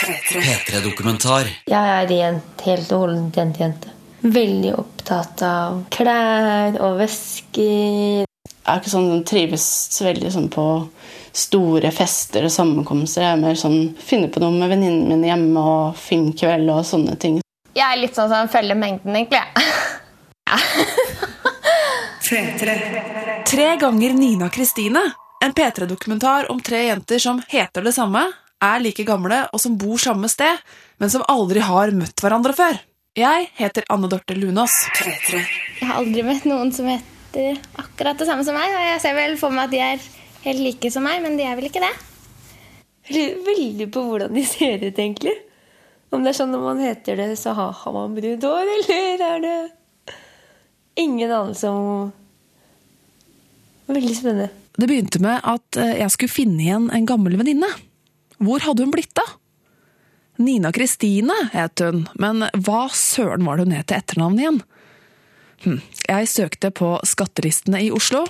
P3-dokumentar. Jeg er rent, helt og holdent jentejente. Veldig opptatt av klær og vesker. Jeg er ikke sånn, trives så veldig sånn på store fester og sammenkomster. Jeg er mer sånn finne på noe med venninnene mine hjemme og filmkveld og sånne ting. Jeg er litt sånn som følger mengden, egentlig. Tre ganger Nina Kristine. En P3-dokumentar om tre jenter som heter det samme, er like gamle og som bor samme sted, men som aldri har møtt hverandre før. Jeg heter Anne Dorte Lunås. Jeg har aldri møtt noen som heter akkurat det samme som meg. Og jeg ser vel for meg at de er helt like som meg, men de er vel ikke det. Jeg lurer veldig på hvordan de ser ut, egentlig. Om det er sånn når man heter det, så har man brunt hår, eller er det ingen anelse om Veldig spennende. Det begynte med at eh, jeg skulle finne igjen en gammel venninne. Hvor hadde hun blitt av? Nina Kristine het hun, men hva søren var det hun het til etternavn igjen? Hm. Jeg søkte på skattelistene i Oslo.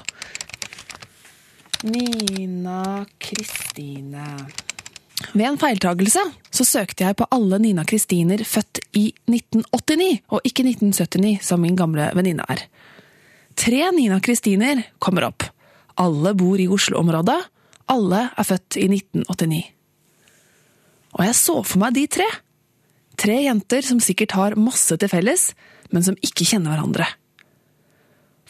Nina Kristine Ved en feiltagelse så søkte jeg på alle Nina Kristiner født i 1989, og ikke 1979, som min gamle venninne er. Tre Nina Kristiner kommer opp. Alle bor i Oslo-området. Alle er født i 1989. Og jeg så for meg de tre. Tre jenter som sikkert har masse til felles, men som ikke kjenner hverandre.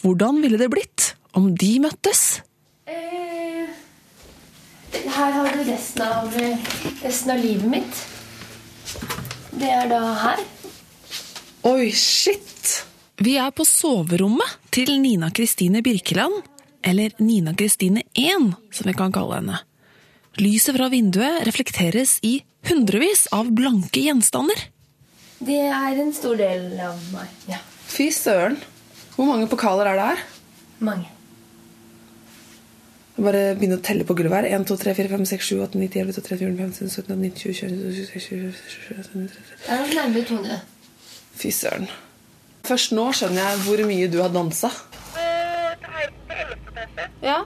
Hvordan ville det blitt om de møttes? Eh, her har du resten av, resten av livet mitt. Det er da her. Oi, shit! Vi er på soverommet til Nina Kristine Birkeland, eller Nina Kristine 1, som vi kan kalle henne. Lyset fra vinduet reflekteres i hundrevis av blanke gjenstander. Det er en stor del av meg. Ja, Fy søren. Hvor mange pokaler er det her? mange. Jeg bare begynne å telle på gulvet her. 1, 2, 3, 4, 5, 6, 7, 8, 9, 10, 11, 12, 13, 14, 15, 17, 18, 19, 20, 21, 22, 23, 24, 25, 26, 27, 28, 29, 30. Det er nok nærmere 200. Fy søren. Først nå skjønner jeg hvor mye du har dansa. Ja?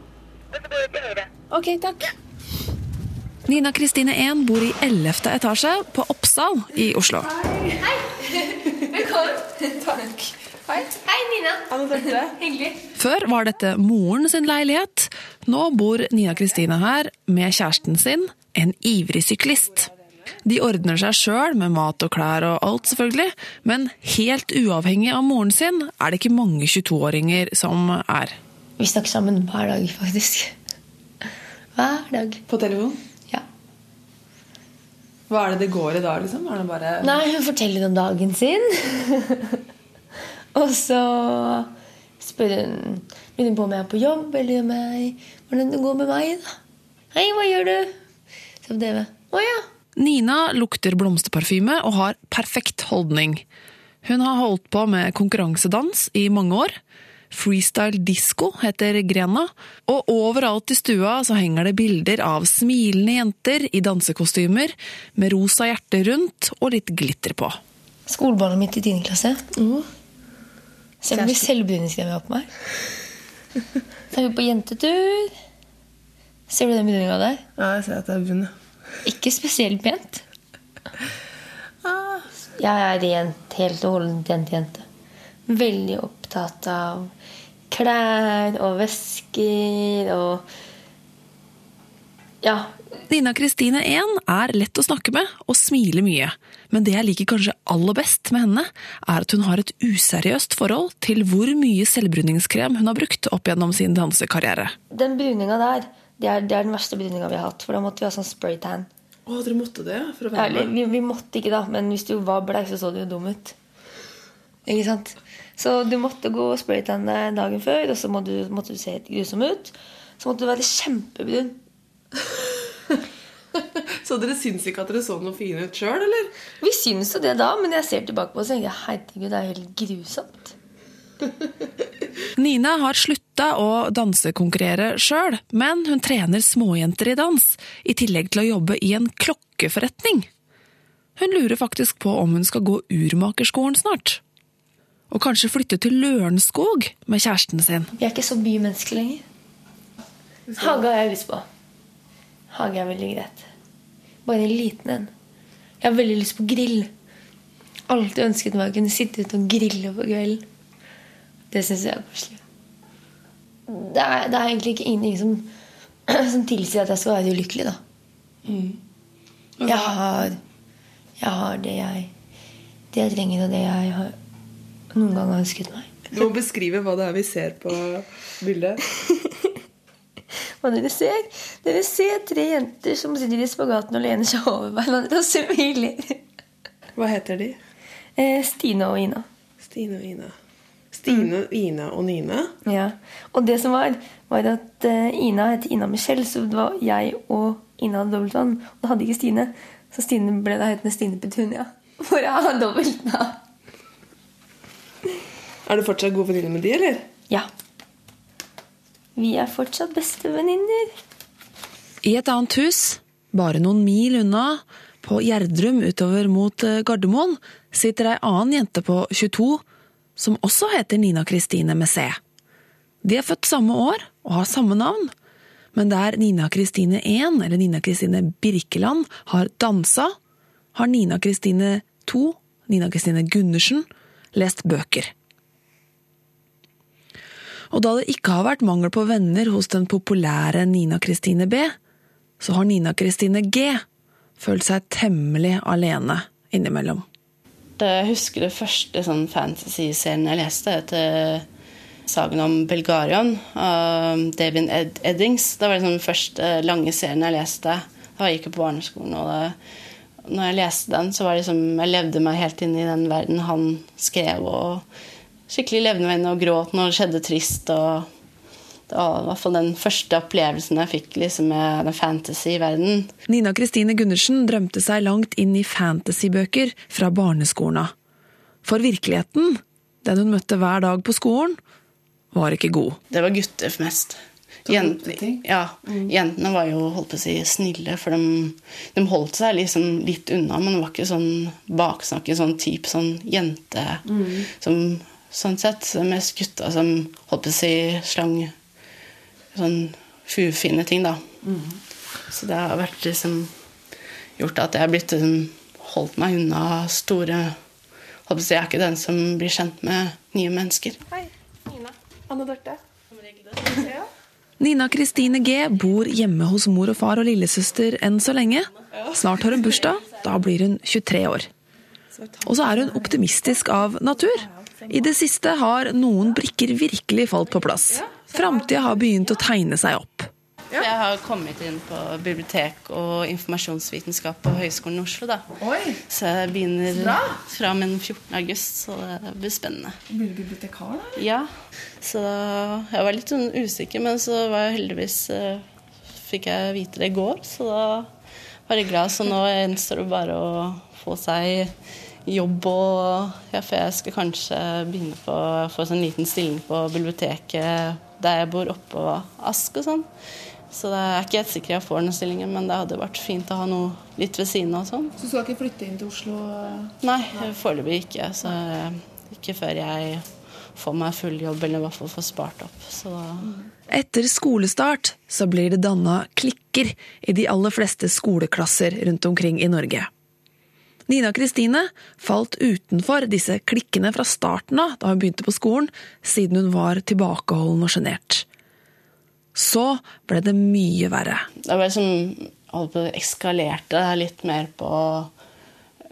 Ok, takk. Nina Kristine 1 bor i 11. etasje på Oppsal i Oslo. Hei. Hei. Velkommen. Takk. Hei. Hei, Nina. Hyggelig. Før var dette moren sin leilighet. Nå bor Nina Kristine her med kjæresten sin, en ivrig syklist. De ordner seg sjøl med mat og klær og alt, selvfølgelig, men helt uavhengig av moren sin er det ikke mange 22-åringer som er. Vi snakker sammen hver dag, faktisk. Hver dag. På telefon? Hva er det det går i dag, liksom? Er det bare Nei, hun forteller om dagen sin. og så spør hun Lurer hun på om jeg er på jobb, eller om jeg, hvordan det går med meg. da. Hei, hva gjør du? Så det var, Å ja. Nina lukter blomsterparfyme og har perfekt holdning. Hun har holdt på med konkurransedans i mange år. Freestyle disco heter grena, og overalt i stua så henger det bilder av smilende jenter i dansekostymer med rosa hjerte rundt og litt glitter på. Skolebarnet mitt i 10. klasse. Ser du hvor mye jeg har på meg? Så er vi på jentetur. Ser du den bruninga der? Ja, jeg ser at det er vunnet. Ikke spesielt pent. Jeg er rent, helt og holdent jentejente. Veldig opptatt av klær og vesker og Ja. Nina Kristine 1 er lett å snakke med og smiler mye, men det jeg liker kanskje aller best med henne, er at hun har et useriøst forhold til hvor mye selvbruningskrem hun har brukt opp gjennom sin dansekarriere. Den bruninga der, det er, det er den verste bruninga vi har hatt. For da måtte vi ha sånn spraytan. Å, dere måtte det for å Ja, vi, vi måtte ikke, da, men hvis du var bleik, så så du jo dum ut. Ikke sant? Så du måtte gå og spraytan deg dagen før, og så måtte du, måtte du se helt grusom ut. Så måtte du være kjempebrun. Så dere syns ikke at dere så noe fine ut sjøl, eller? Vi syns jo det da, men jeg ser tilbake på det og tenker herregud, det er jo helt grusomt. Nina har slutta å dansekonkurrere sjøl, men hun trener småjenter i dans, i tillegg til å jobbe i en klokkeforretning. Hun lurer faktisk på om hun skal gå urmakerskolen snart. Og kanskje flytte til Lørenskog med kjæresten sin. Vi er ikke så bymennesker lenger. Hage har jeg lyst på. Hage er veldig greit. Bare en liten en. Jeg har veldig lyst på grill. Alltid ønsket meg å kunne sitte ute og grille på kvelden. Det syns jeg er koselig. Det er, det er egentlig ikke ingenting som, som tilsier at jeg skal være ulykkelig, da. Jeg har, jeg har det jeg Det jeg trenger, og det jeg har noen gang har ønsket meg. Du må beskrive hva det er vi ser på bildet. Hva dere ser? Dere ser tre jenter som sitter i spagaten og lener seg over hverandre og smiler. Hva heter de? Eh, Stine og Ina. Stine og Ina. Stine, Ina og Nina. Ja. Og det som var, var at eh, Ina heter Ina Michelle, så det var jeg og Ina hadde dobbeltnavn. Og det hadde ikke Stine, så Stine ble da hetende Stine Petunia. For jeg har dobbeltnavn. Er du fortsatt god venninne med de, eller? Ja. Vi er fortsatt bestevenninner. I et annet hus, bare noen mil unna, på Gjerdrum utover mot eh, Gardermoen, sitter ei annen jente på 22 som også heter Nina Kristine med C. De er født samme år og har samme navn, men der Nina Kristine 1, eller Nina Kristine Birkeland, har dansa, har Nina Kristine 2, Nina Kristine Gundersen, lest bøker. Og da det ikke har vært mangel på venner hos den populære Nina Kristine B, så har Nina Kristine G følt seg temmelig alene innimellom. Jeg husker det første sånn fantasy-serien jeg leste, etter Sagen om Belgarion av David Ed Eddings. Det var den første lange serien jeg leste da jeg gikk på barneskolen. og det, når jeg leste den, så var det liksom, jeg levde meg helt inn i den verden han skrev. og Skikkelig levende og gråt når det skjedde trist. og Det var i hvert fall den første opplevelsen jeg fikk liksom, med den fantasy-verdenen. Nina Kristine Gundersen drømte seg langt inn i fantasybøker fra barneskolen av. For virkeligheten, den hun møtte hver dag på skolen, var ikke god. Det var gutter mest. Jentene, ja, jentene var jo holdt på å si, snille, for de, de holdt seg liksom litt unna. Men det var ikke sånn baksnakking, sånn type sånn jente som Sånn sett. Mest gutta som holdt på å si slang sånn fufine ting, da. Så det har vært liksom gjort at jeg har blitt liksom, holdt meg unna store holdt på å si, Jeg er ikke den som blir kjent med nye mennesker. Nina Kristine G bor hjemme hos mor og far og lillesøster enn så lenge. Snart har hun bursdag. Da blir hun 23 år. Og så er hun optimistisk av natur. I det siste har noen brikker virkelig falt på plass. Framtida har begynt å tegne seg opp. Jeg har kommet inn på bibliotek og informasjonsvitenskap på Høgskolen i Oslo. da. Så jeg begynner fra og med 14. august, så det blir spennende. Blir du bibliotekar, da? Ja, så jeg var litt sånn usikker, men så var jeg heldigvis eh, fikk jeg vite det i går, så da var jeg glad. Så nå gjenstår det bare å få seg jobb og ja, For jeg skal kanskje begynne på få en liten stilling på biblioteket der jeg bor oppå Ask og sånn. Så det er ikke helt sikker jeg får den stillingen, men det hadde vært fint å ha noe litt ved siden av sånn. Så du skal ikke flytte inn til Oslo? Nei, foreløpig ikke. Så ikke før jeg får meg full jobb, eller i hvert fall får spart opp. Så Etter skolestart så blir det danna klikker i de aller fleste skoleklasser rundt omkring i Norge. Nina Kristine falt utenfor disse klikkene fra starten av da hun begynte på skolen, siden hun var tilbakeholden og sjenert. Så ble det mye verre. det var som holdt på eskalerte litt mer på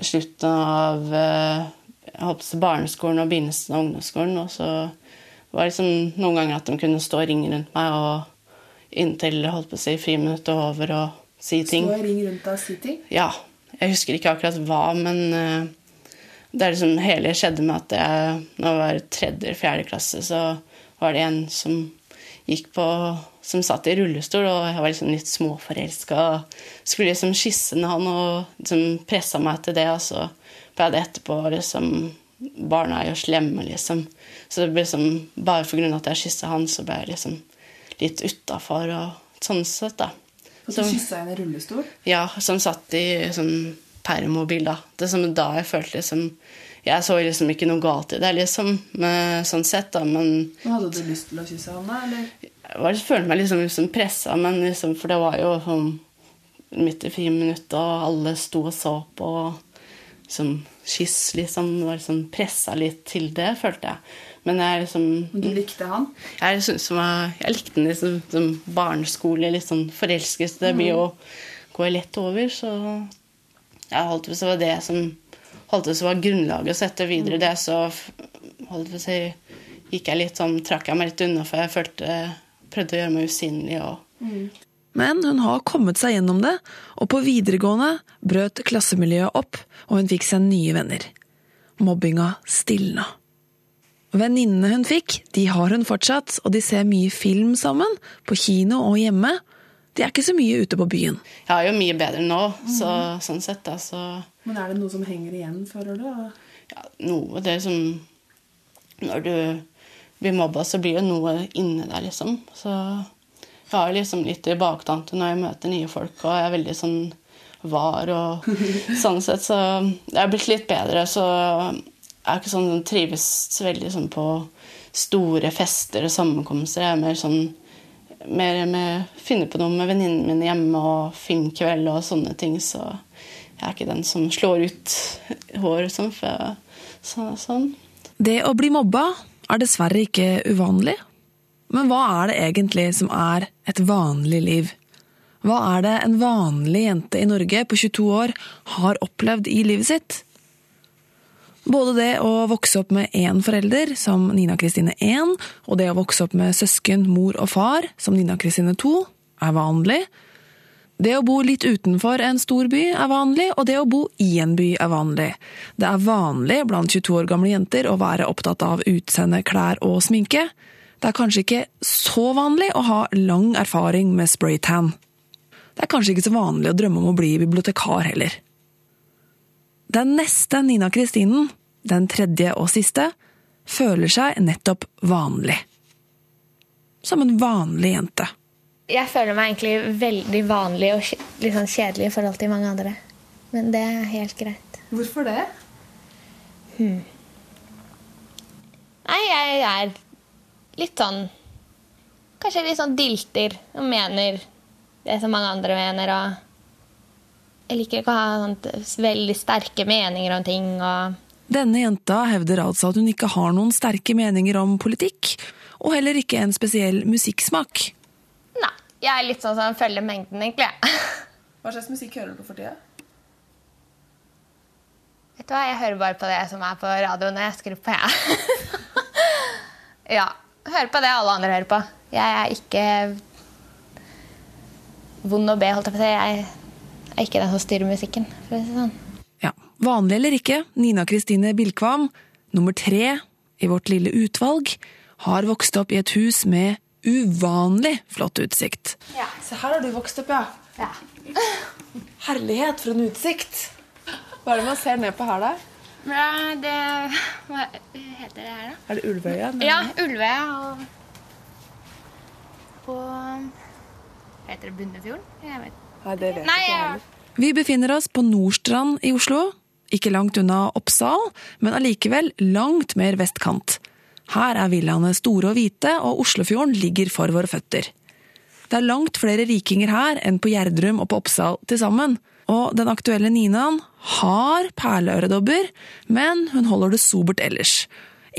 slutten av eh, jeg håper, på barneskolen og begynnelsen av ungdomsskolen. Og så var det liksom noen ganger at de kunne stå og ringe rundt meg og inntil holdt på å si friminuttet over og si ting. Stå og ring rundt deg og si ting? Ja. Jeg husker ikke akkurat hva, men eh, det er liksom hele skjedde med at jeg når jeg var tredje eller fjerde klasse, så var det en som gikk på som satt i rullestol, og jeg var liksom litt småforelska. Skulle liksom kysse han og liksom pressa meg til det, og så ble det etterpå liksom Barna er jo slemme, liksom. Så det ble liksom, bare grunn at jeg kyssa han, så ble jeg liksom litt utafor og sånn sett, da. Og du kyssa henne i rullestol? Ja, som satt i sånn permobil, da. Det som da jeg følte liksom Jeg så liksom ikke noe galt i det, liksom, med, sånn sett, da, men Hadde du lyst til å kysse ham, da? Eller? jeg var, følte meg liksom, liksom pressa, men liksom, for det var jo sånn midt i friminuttet, og alle sto og så på. Liksom, kyss, liksom. Var liksom pressa litt til det, følte jeg. Men jeg liksom Du likte han? Jeg, synes, som jeg, jeg likte han liksom, som barneskole, litt sånn forelskelse. Det blir jo går lett over, så jeg holdt på så det var det som holdt på så var grunnlaget å sette videre det, så holdt på så gikk jeg litt sånn, trakk jeg meg litt unna, for jeg følte prøvde å gjøre meg usynlig. og Men hun har kommet seg gjennom det, og på videregående brøt klassemiljøet opp, og hun fikk seg nye venner. Mobbinga stilna. Venninnene hun fikk, de har hun fortsatt, og de ser mye film sammen, på kino og hjemme. De er ikke så mye ute på byen. Jeg er jo mye bedre nå, så, sånn sett, da, så Men er det noe som henger igjen, føler du? ja, noe det som Når du blir mobba, så blir det noe inni deg, liksom. Så jeg har liksom litt i baktanke når jeg møter nye folk, og jeg er veldig sånn var og sånn sett. Så jeg har blitt litt bedre, så er ikke sånn trives veldig sånn på store fester og sammenkomster. Jeg er mer sånn mer med finne på noe med venninnene mine hjemme og filmkveld og sånne ting. Så jeg er ikke den som slår ut hår sånn. For så, sånn. Det å bli mobba er dessverre ikke uvanlig. Men hva er det egentlig som er et vanlig liv? Hva er det en vanlig jente i Norge på 22 år har opplevd i livet sitt? Både det å vokse opp med én forelder, som Nina Kristine 1, og det å vokse opp med søsken, mor og far, som Nina Kristine 2, er vanlig. Det å bo litt utenfor en stor by er vanlig, og det å bo i en by er vanlig. Det er vanlig blant 22 år gamle jenter å være opptatt av utseende, klær og sminke. Det er kanskje ikke så vanlig å ha lang erfaring med spraytan. Det er kanskje ikke så vanlig å drømme om å bli bibliotekar heller. Den neste Nina Kristinen, den tredje og siste, føler seg nettopp vanlig. Som en vanlig jente. Jeg føler meg egentlig veldig vanlig og litt sånn kjedelig i forhold til mange andre. Men det er helt greit. Hvorfor det? Nei, jeg er litt sånn Kanskje litt sånn dilter og mener det som mange andre mener. Og jeg liker ikke å ha sånt veldig sterke meninger om ting. og... Denne jenta hevder altså at hun ikke har noen sterke meninger om politikk, og heller ikke en spesiell musikksmak. Nei, jeg er litt sånn som følger mengden, egentlig. Hva slags musikk hører du på for tida? Vet du hva, Jeg hører bare på det som er på radioen når jeg skrur på, jeg. ja. Hører på det alle andre hører på. Jeg er ikke vond å be, holdt jeg på å si. Jeg er ikke den som styrer musikken. for å si det sånn. Ja, vanlig eller ikke, Nina Kristine Bilkvam, nummer tre i vårt lille utvalg, har vokst opp i et hus med uvanlig flott utsikt. Se her har du vokst opp, ja. Ja. Herlighet, for en utsikt. Hva er det man ser ned på her, da? ja, det Hva heter det her, da? Er det Ulvøya? Ja, Ulvøya og på Heter det Bunnefjorden? Jeg vet. Nei, det vet Nei, ikke jeg ikke heller. Vi befinner oss på Nordstrand i Oslo, ikke langt unna Oppsal, men allikevel langt mer vestkant. Her er villaene store og hvite, og Oslofjorden ligger for våre føtter. Det er langt flere rikinger her enn på Gjerdrum og på Oppsal til sammen. Og den aktuelle Ninaen har perleøredobber, men hun holder det sobert ellers.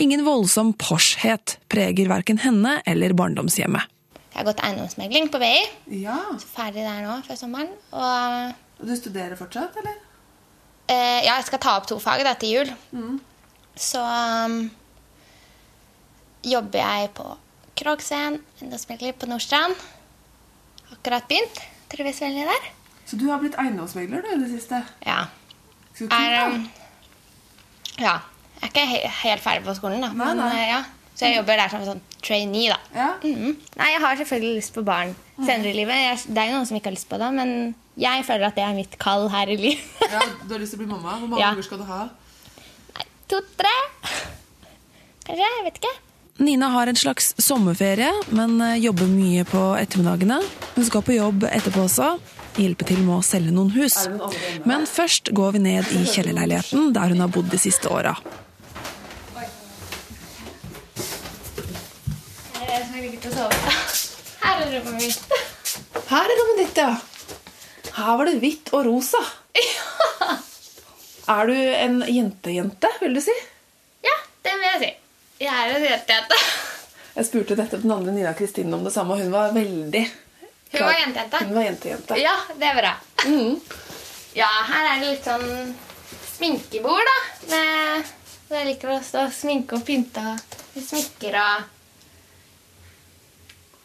Ingen voldsom porshet preger verken henne eller barndomshjemmet. Jeg har gått eiendomsmegling på BI. Ja, Ferdig der nå før sommeren. Og Du studerer fortsatt, eller? Eh, ja, jeg skal ta opp to fag da, til jul. Så um, jobber jeg på Krogscenen, eiendomsmegler på Nordstrand. Akkurat begynt. Trives veldig der. Så du har blitt eiendomsmegler i det siste? Ja. Skal du Er, um, ja. Jeg er ikke he helt ferdig på skolen, da. Nei, Men, nei. eh, ja. Så jeg jobber der som sånn trainee, da. Ja. Mhm. Nei, jeg har selvfølgelig lyst på barn senere i livet. Jeg, det er jo noen som ikke har lyst på det, men jeg føler at det er mitt kall her i livet. ja, Du har lyst til å bli mamma? Hvor mange Ja. unger skal du ha? To-tre? Kanskje? Jeg vet ikke. Nina har en slags sommerferie, men eh, jobber mye på ettermiddagene. Hun skal på jobb etterpå også, hjelpe til med å selge noen hus. Men først går vi ned i kjellerleiligheten der hun har bodd de siste åra. Her er det som har ligget og sovet. Her er rommet mitt. Her er rommet ditt, ja. Her var det hvitt og rosa. Ja. Er du en jentejente, vil du si? Ja, det vil jeg si. Jeg er en jentejente. Jeg spurte dette den andre Nina Kristine om det samme, og hun var veldig Hun var jentejente? Hun var jentejente. Ja, det er bra. Ja, her er det litt sånn sminkebord, da. Med, jeg liker å stå og sminke og pynte og smykker og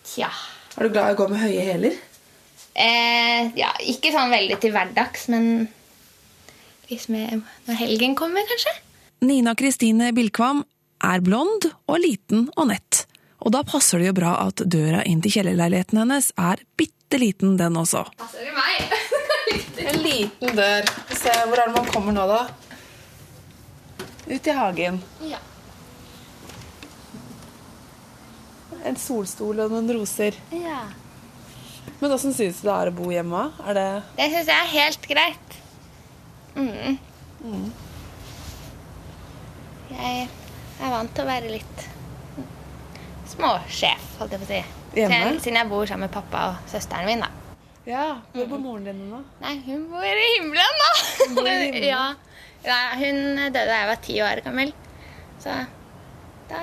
Tja. Er du glad i å gå med høye hæler? Eh, ja, ikke sånn veldig til hverdags, men liksom når helgen kommer, kanskje. Nina Kristine Bilkvam er blond og liten og nett. Og da passer det jo bra at døra inn til kjellerleiligheten hennes er bitte liten, den også. Passer det meg? En liten dør. Se, hvor er det man kommer nå, da? Ut i hagen. ja. En solstol og noen roser. ja. Men åssen syns du det er å bo hjemme? Er det Det syns jeg er helt greit. Mm. Jeg er vant til å være litt småsjef, holdt jeg på å si. Siden, siden jeg bor sammen med pappa og søsteren min. da. Ja, hvor bor moren din nå? Nei, hun bor i himmelen, da! bor i himmelen? ja. ja, hun døde da jeg var ti år gammel. Så da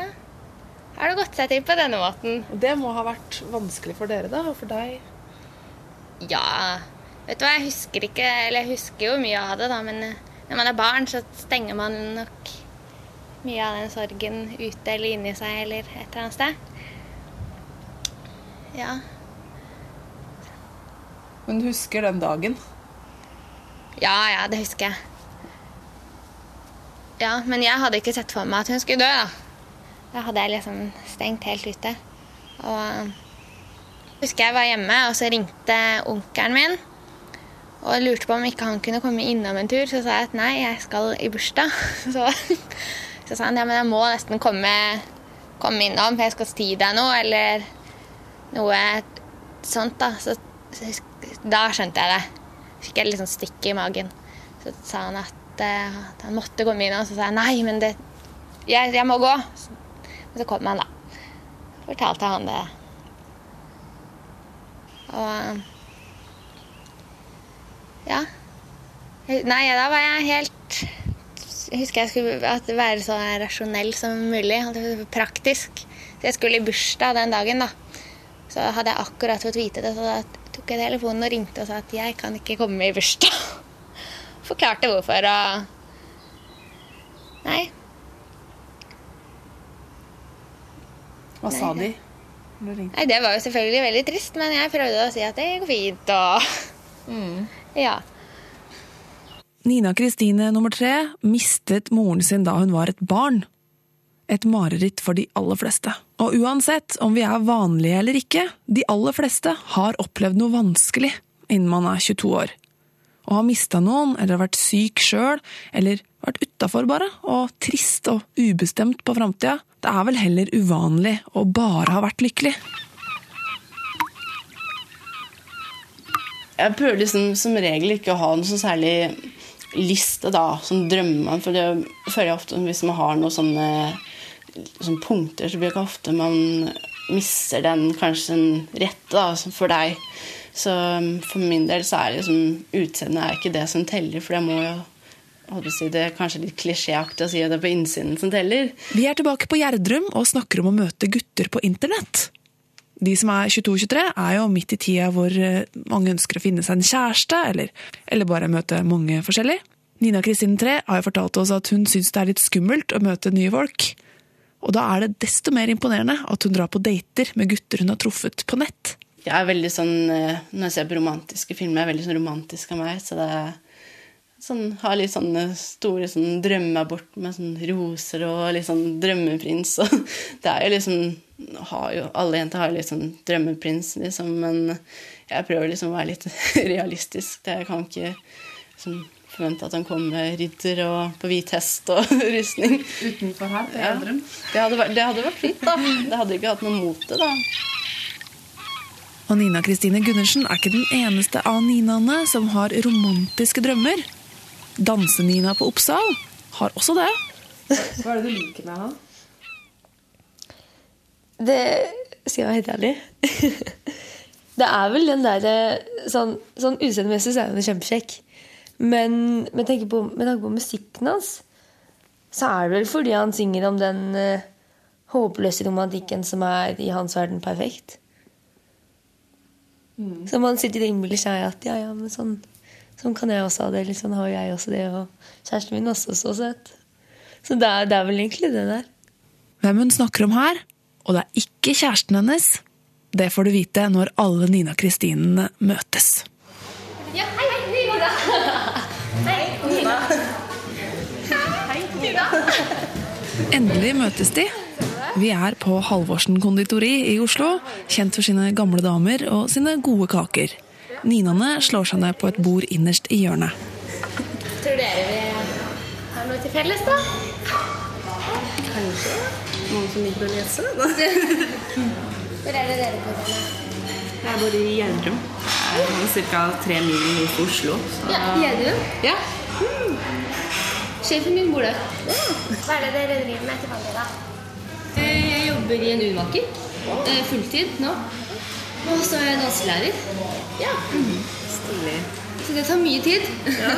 har det gått seg til på denne måten. Det må ha vært vanskelig for dere, da? Og for deg? Ja Vet du hva, jeg husker ikke Eller jeg husker jo mye av det, da, men eh, når man er barn, så stenger man nok mye av den sorgen ute eller inni seg eller et eller annet sted. Ja. Men du husker den dagen? Ja, ja, det husker jeg. Ja, men jeg hadde ikke sett for meg at hun skulle dø, da. Da hadde jeg liksom stengt helt ute. Og eh, husker jeg var hjemme, og så ringte onkelen min og lurte på om ikke han kunne komme innom en tur. Så sa jeg at nei, jeg skal i bursdag. Så, så sa han ja, men jeg må nesten komme, komme innom, for jeg skal si deg noe, eller noe sånt, da. Så, så da skjønte jeg det. Fikk jeg litt sånn stikk i magen. Så sa han at, eh, at han måtte komme innom, så sa jeg nei, men det, jeg, jeg må gå. Men så kom han, da. Fortalte han det. Og ja. Nei, da var jeg helt Jeg husker jeg skulle være så rasjonell som mulig. Praktisk. Så jeg skulle i bursdag den dagen, da. Så hadde jeg akkurat fått vite det, så da tok jeg telefonen og ringte og sa at jeg kan ikke komme i bursdag. Forklarte hvorfor og Nei. Hva sa de? Nei, Det var jo selvfølgelig veldig trist, men jeg prøvde å si at det går fint og Ja. Nina Kristine nummer tre mistet moren sin da hun var et barn. Et mareritt for de aller fleste. Og uansett om vi er vanlige eller ikke, de aller fleste har opplevd noe vanskelig innen man er 22 år. Å ha mista noen, eller vært syk sjøl, eller vært utafor bare, og trist og ubestemt på framtida, det er vel heller uvanlig å bare ha vært lykkelig. Jeg prøver liksom som regel ikke å ha noe så særlig liste, da, som drømmer. For det føler jeg ofte hvis man har noen sånne, sånne punkter, så blir det ikke ofte man mister den kanskje den rette da, for deg. Så um, for min del så er liksom utseendet er ikke det som teller, for jeg må jo si, Det er kanskje litt klisjéaktig å si at det er på innsiden som teller. Vi er tilbake på Gjerdrum og snakker om å møte gutter på internett. De som er 22-23, er jo midt i tida hvor eh, mange ønsker å finne seg en kjæreste, eller, eller bare møte mange forskjellig. Nina Kristine 3 har jo fortalt oss at hun syns det er litt skummelt å møte nye folk. Og da er det desto mer imponerende at hun drar på dater med gutter hun har truffet på nett. Jeg er veldig sånn, eh, Når jeg ser på romantiske filmer, jeg er veldig sånn romantisk av meg. Så det er sånn, har litt sånne store sånn drømmeabort med sånn roser og litt sånn drømmeprins. Og det er jo liksom har jo, Alle jenter har jo litt sånn drømmeprins, liksom, men jeg prøver liksom å være litt realistisk. Det jeg kan ikke liksom, forvente at han kommer med ridder og på hvit hest og rustning. Utenfor her? det Ja. Gjerdrum? Det, hadde vært, det hadde vært fint, da. Det hadde ikke hatt noe mot det, da. Og Nina Kristine Gundersen er ikke den eneste av Ninaene som har romantiske drømmer. Danse-Nina på Oppsal har også det. Hva er det du liker med han? Det skal jeg være helt ærlig. Det er vel den derre Sånn, sånn utseendemessig så er han kjempekjekk. Men med tanke på, med tanke på musikken hans, så er det vel fordi han synger om den uh, håpløse romantikken som er i hans verden perfekt. Så man sitter og innbiller seg at ja, ja, men sånn, sånn kan jeg også ha det. Eller sånn har jeg også det. Og kjæresten min også så søt. Så det er, det er vel egentlig det der. Hvem hun snakker om her, og det er ikke kjæresten hennes, det får du vite når alle Nina Kristinene møtes. Ja, hei, Nina. Hei, Nina. Hei, Nina. Endelig møtes de. Vi er på Halvorsen konditori i Oslo, kjent for sine gamle damer og sine gode kaker. Ninane slår seg ned på et bord innerst i hjørnet. Tror dere vi har noe til felles, da? Kanskje. Noen som liker å lese? Da. Hvor er det dere bor? Jeg bor i Gjerdrum. Ca. tre mil nord for Oslo. Så. Ja, Gjerdrum. Ja. Sjefen min bor der. Hva er det dere driver med til vanlig, da? Jobber i en urmaker. Eh, Fulltid nå. Og så er jeg danselærer. Ja. Stilig. Så det tar mye tid. Ja,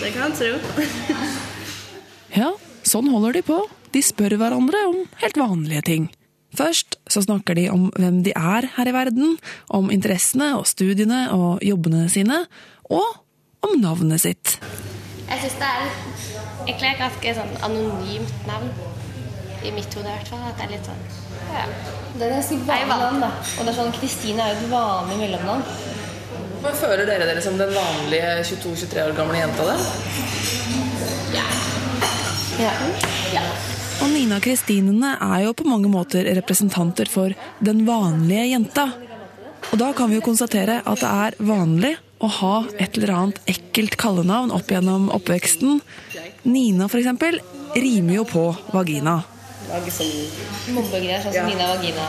det kan jeg tro. Ja, sånn holder de på. De spør hverandre om helt vanlige ting. Først så snakker de om hvem de er her i verden, om interessene og studiene og jobbene sine, og om navnet sitt. Jeg syns det er egentlig et ganske sånn anonymt navn. I mitt hode, i hvert fall. At det er litt sånn ja. Det er ganske Jeg vanlig navn, da. Og det er sånn, Kristine er jo et vanlig mellomnavn. Men Føler dere dere som den vanlige 22-23 år gamle jenta? da? Ja. Og Nina Kristinene er jo på mange måter representanter for den vanlige jenta. Og da kan vi jo konstatere at det er vanlig å ha et eller annet ekkelt kallenavn opp gjennom oppveksten. Nina, for eksempel, rimer jo på vagina. Lage sånn Mobbegreier, sånn som Nina Vagina.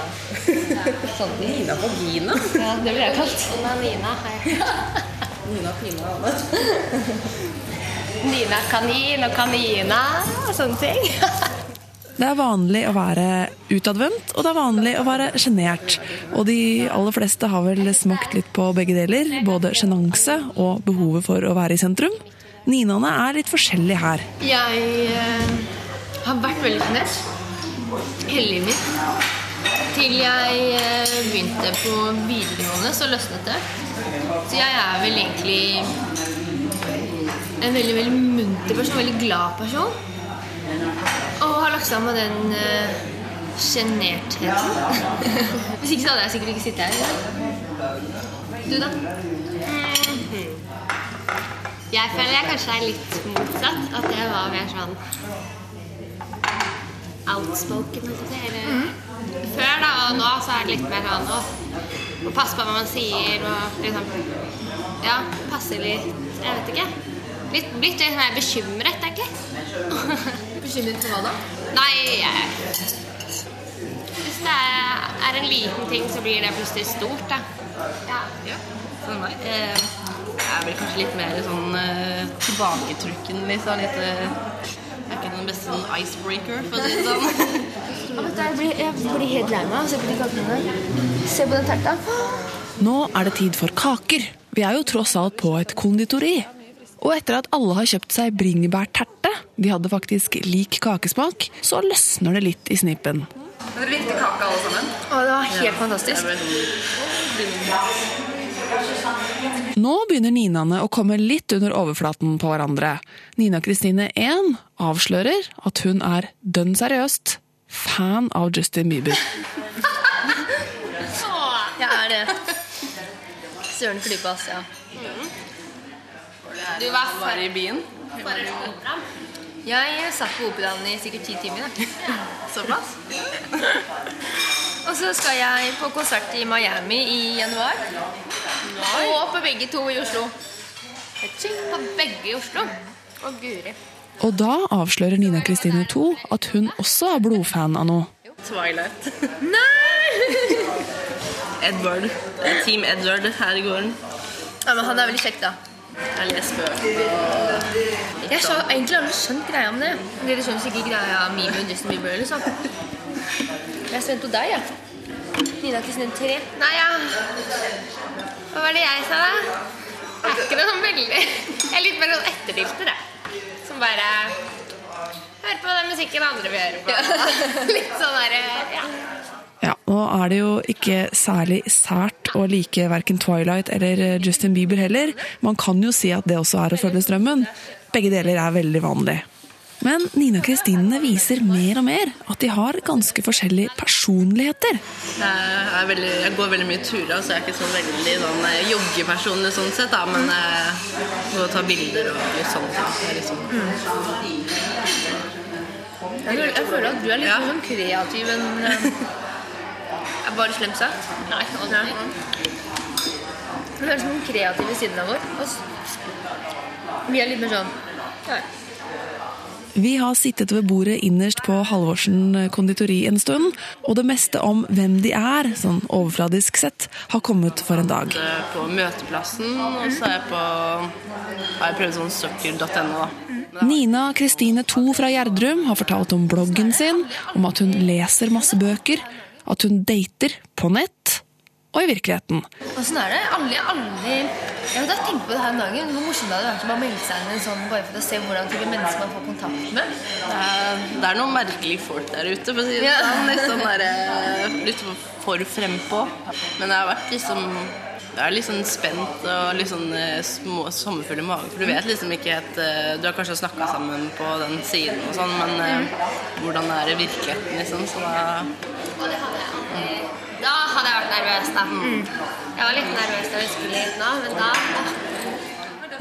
Sånn. Nina Vagina. Ja, det blir jeg kalt. Nina Nina hei. Nina Pina. Anne. Nina Kanin og Kanina og sånne ting. Det er vanlig å være utadvendt, og det er vanlig å være sjenert. Og de aller fleste har vel smakt litt på begge deler, både sjenanse og behovet for å være i sentrum. Ninaene er litt forskjellige her. Jeg uh, har vært veldig sjenert hele mitt. Til jeg eh, begynte på videregående, så løsnet det. Så jeg er vel egentlig en veldig, veldig munter person, veldig glad person. Og har lagt sammen den uh, sjenertheten. Hvis ikke så hadde jeg sikkert ikke sittet her. Du, da? Jeg føler jeg kanskje er litt motsatt. At jeg var mer sånn outspoken. Eller før, da. Og nå så er det litt mer sånn å, passe på hva man sier og liksom Ja, passe litt Jeg vet ikke. Litt, litt mer bekymret, egentlig. Bekymret for hva da? Nei, jeg Hvis det er, en liten ting, så blir det plutselig stort, da. Ja. For meg. Eh, jeg er vel kanskje litt mer sånn eh, tilbaketrukken, liksom. Litt eh, er ikke den beste sånn icebreaker, for å si det sånn. Jeg, blir, jeg blir helt lei meg av å se på de kakene. Se på den terta. Nå er det tid for kaker. Vi er jo tross alt på et konditori. Og etter at alle har kjøpt seg bringebærterte, de hadde faktisk lik kakesmak, så løsner det litt i snippen. Dere likte kake, alle sammen? Å, det var helt fantastisk. Nå begynner Ninaene å komme litt under overflaten på hverandre. Nina Kristine 1 avslører at hun er dønn seriøst fan av Justin Bieber. Jeg er det. Søren klype, ass. Ja. Du var Var i byen. opera. Jeg satt på operaen i sikkert ti timer. Da. Såpass? Og så skal jeg på konsert i Miami i januar. Og på begge to i Oslo. På begge i Oslo. Og guri. Og da avslører Nina Kristine 2 at hun også er blodfan av noe. Twilight. Edward. Er Team Edward her i gården. Ja, men Han er veldig kjekk, da. Jeg leser bøker. Jeg har egentlig aldri skjønt greia om det. Dere skjønner sikkert greia mi med Justin Bieber. liksom. Jeg sendte på deg, jeg. Nina Kristine 3. Nei, ja Hva var det jeg sa, da? Jeg er ikke det sånn veldig Jeg er litt mer sånn etterdilter, jeg. Som bare hører på den musikken andre vil høre på. Litt sånn derre Ja. Ja, Nå er det jo ikke særlig sært å like verken Twilight eller Justin Bieber heller. Man kan jo si at det også er å følge strømmen. Begge deler er veldig vanlig. Men Nina Kristinene viser mer og mer at de har ganske forskjellige personligheter. Jeg, er veldig, jeg går veldig mye turer, så jeg er ikke så veldig sånn, joggeperson sånn sett. Da, men jeg går og tar bilder og litt sånn. Da. Jeg, er liksom, Jeg, føler- jeg føler at du er litt Ja. sånn kreativ enn eh, bare slemt sagt? Nei, aldri. Du er liksom den kreative siden av vår. Og vi er litt mer sånn ja. Vi har sittet ved bordet innerst på Halvorsen konditori en stund, og det meste om hvem de er, sånn overfladisk sett, har kommet for en dag. på møteplassen, og så er jeg på har jeg prøvd sånn søkkel.no, da. Nina Kristine 2 fra Gjerdrum har fortalt om bloggen sin, om at hun leser masse bøker, at hun dater på nett og i virkeligheten. Åssen er det? Alle, alle Jeg har tenkt på det her om dagen. Hvor morsomt det hadde vært å bare melde seg inn en sånn bare for å se hvordan type mennesker man får kontakt med. Det er, det er noen merkelige folk der ute, for å si det Ja. sånn. Litt, sånn der, eh, litt for frempå. Men jeg har vært liksom jeg er litt sånn spent og litt sånn eh, små, sommerfull i magen. For du vet liksom ikke helt eh, Du har kanskje snakka sammen på den siden og sånn, men mm. hvordan er det i virkeligheten, liksom? Så da Da hadde jeg vært nervøs, da. Jeg var litt nervøs da vi skulle hit nå, men da åh,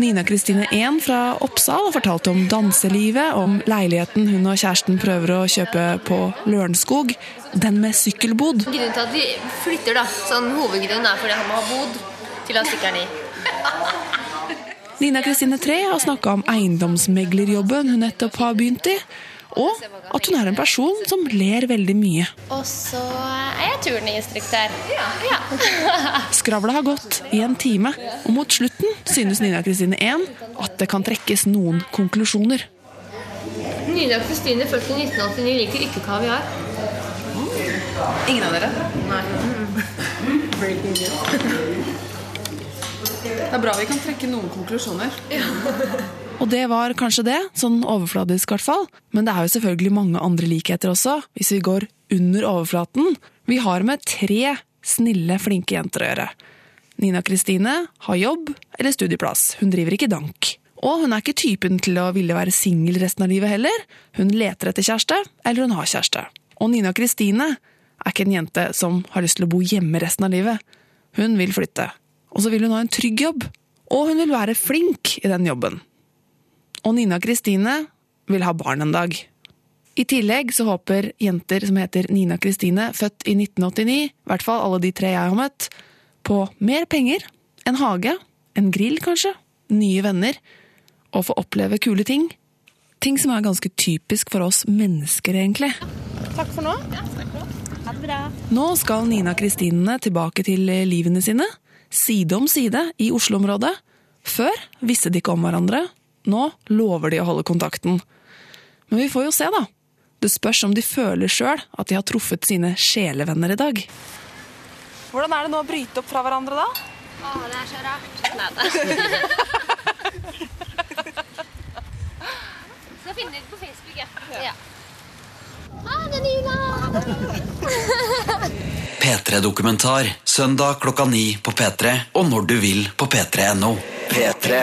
Nina Kristine 1 fra Oppsal har fortalt om danselivet, om leiligheten hun og kjæresten prøver å kjøpe på Lørenskog. Den med sykkelbod. Grunnen til at vi flytter, da, sånn hovedgrunnen er fordi han må ha bod til han stikker sykkelen i. Nina Kristine 3 har snakka om eiendomsmeglerjobben hun nettopp har begynt i, og at hun er en person som ler veldig mye. Og så er jeg turninstruktør. Ja. Skravla har gått i en time, og mot slutten synes Nina Kristine 1 at det kan trekkes noen konklusjoner. Nina Kristine, født i 1989, liker ikke kaviar. Ingen av dere? Nei. Det er bra vi kan trekke noen konklusjoner. Og det var kanskje det, sånn overfladisk i hvert fall. Men det er jo selvfølgelig mange andre likheter også, hvis vi går under overflaten. Vi har med tre snille, flinke jenter å gjøre. Nina Kristine har jobb eller studieplass. Hun driver ikke dank. Og hun er ikke typen til å ville være singel resten av livet heller. Hun leter etter kjæreste, eller hun har kjæreste. Og Nina Kristine er ikke en jente som har lyst til å bo hjemme resten av livet. Hun vil flytte. Og så vil hun ha en trygg jobb. Og hun vil være flink i den jobben. Og Nina Kristine vil ha barn en dag. I tillegg så håper jenter som heter Nina Kristine, født i 1989, i hvert fall alle de tre jeg har møtt, på mer penger, en hage, en grill kanskje, nye venner, og få oppleve kule ting. Ting som er ganske typisk for oss mennesker, egentlig. Takk for nå. Nå skal Nina Kristinene tilbake til livene sine, side om side i Oslo-området. Før visste de ikke om hverandre, nå lover de å holde kontakten. Men vi får jo se, da. Det spørs om de føler sjøl at de har truffet sine sjelevenner i dag. Hvordan er det nå å bryte opp fra hverandre, da? Å, det er så rart. Nei da. Skal finne det på Facebook, ja. ja. Ha det, Nina! P3-dokumentar søndag klokka ni på P3 og når du vil på p3.no. P3.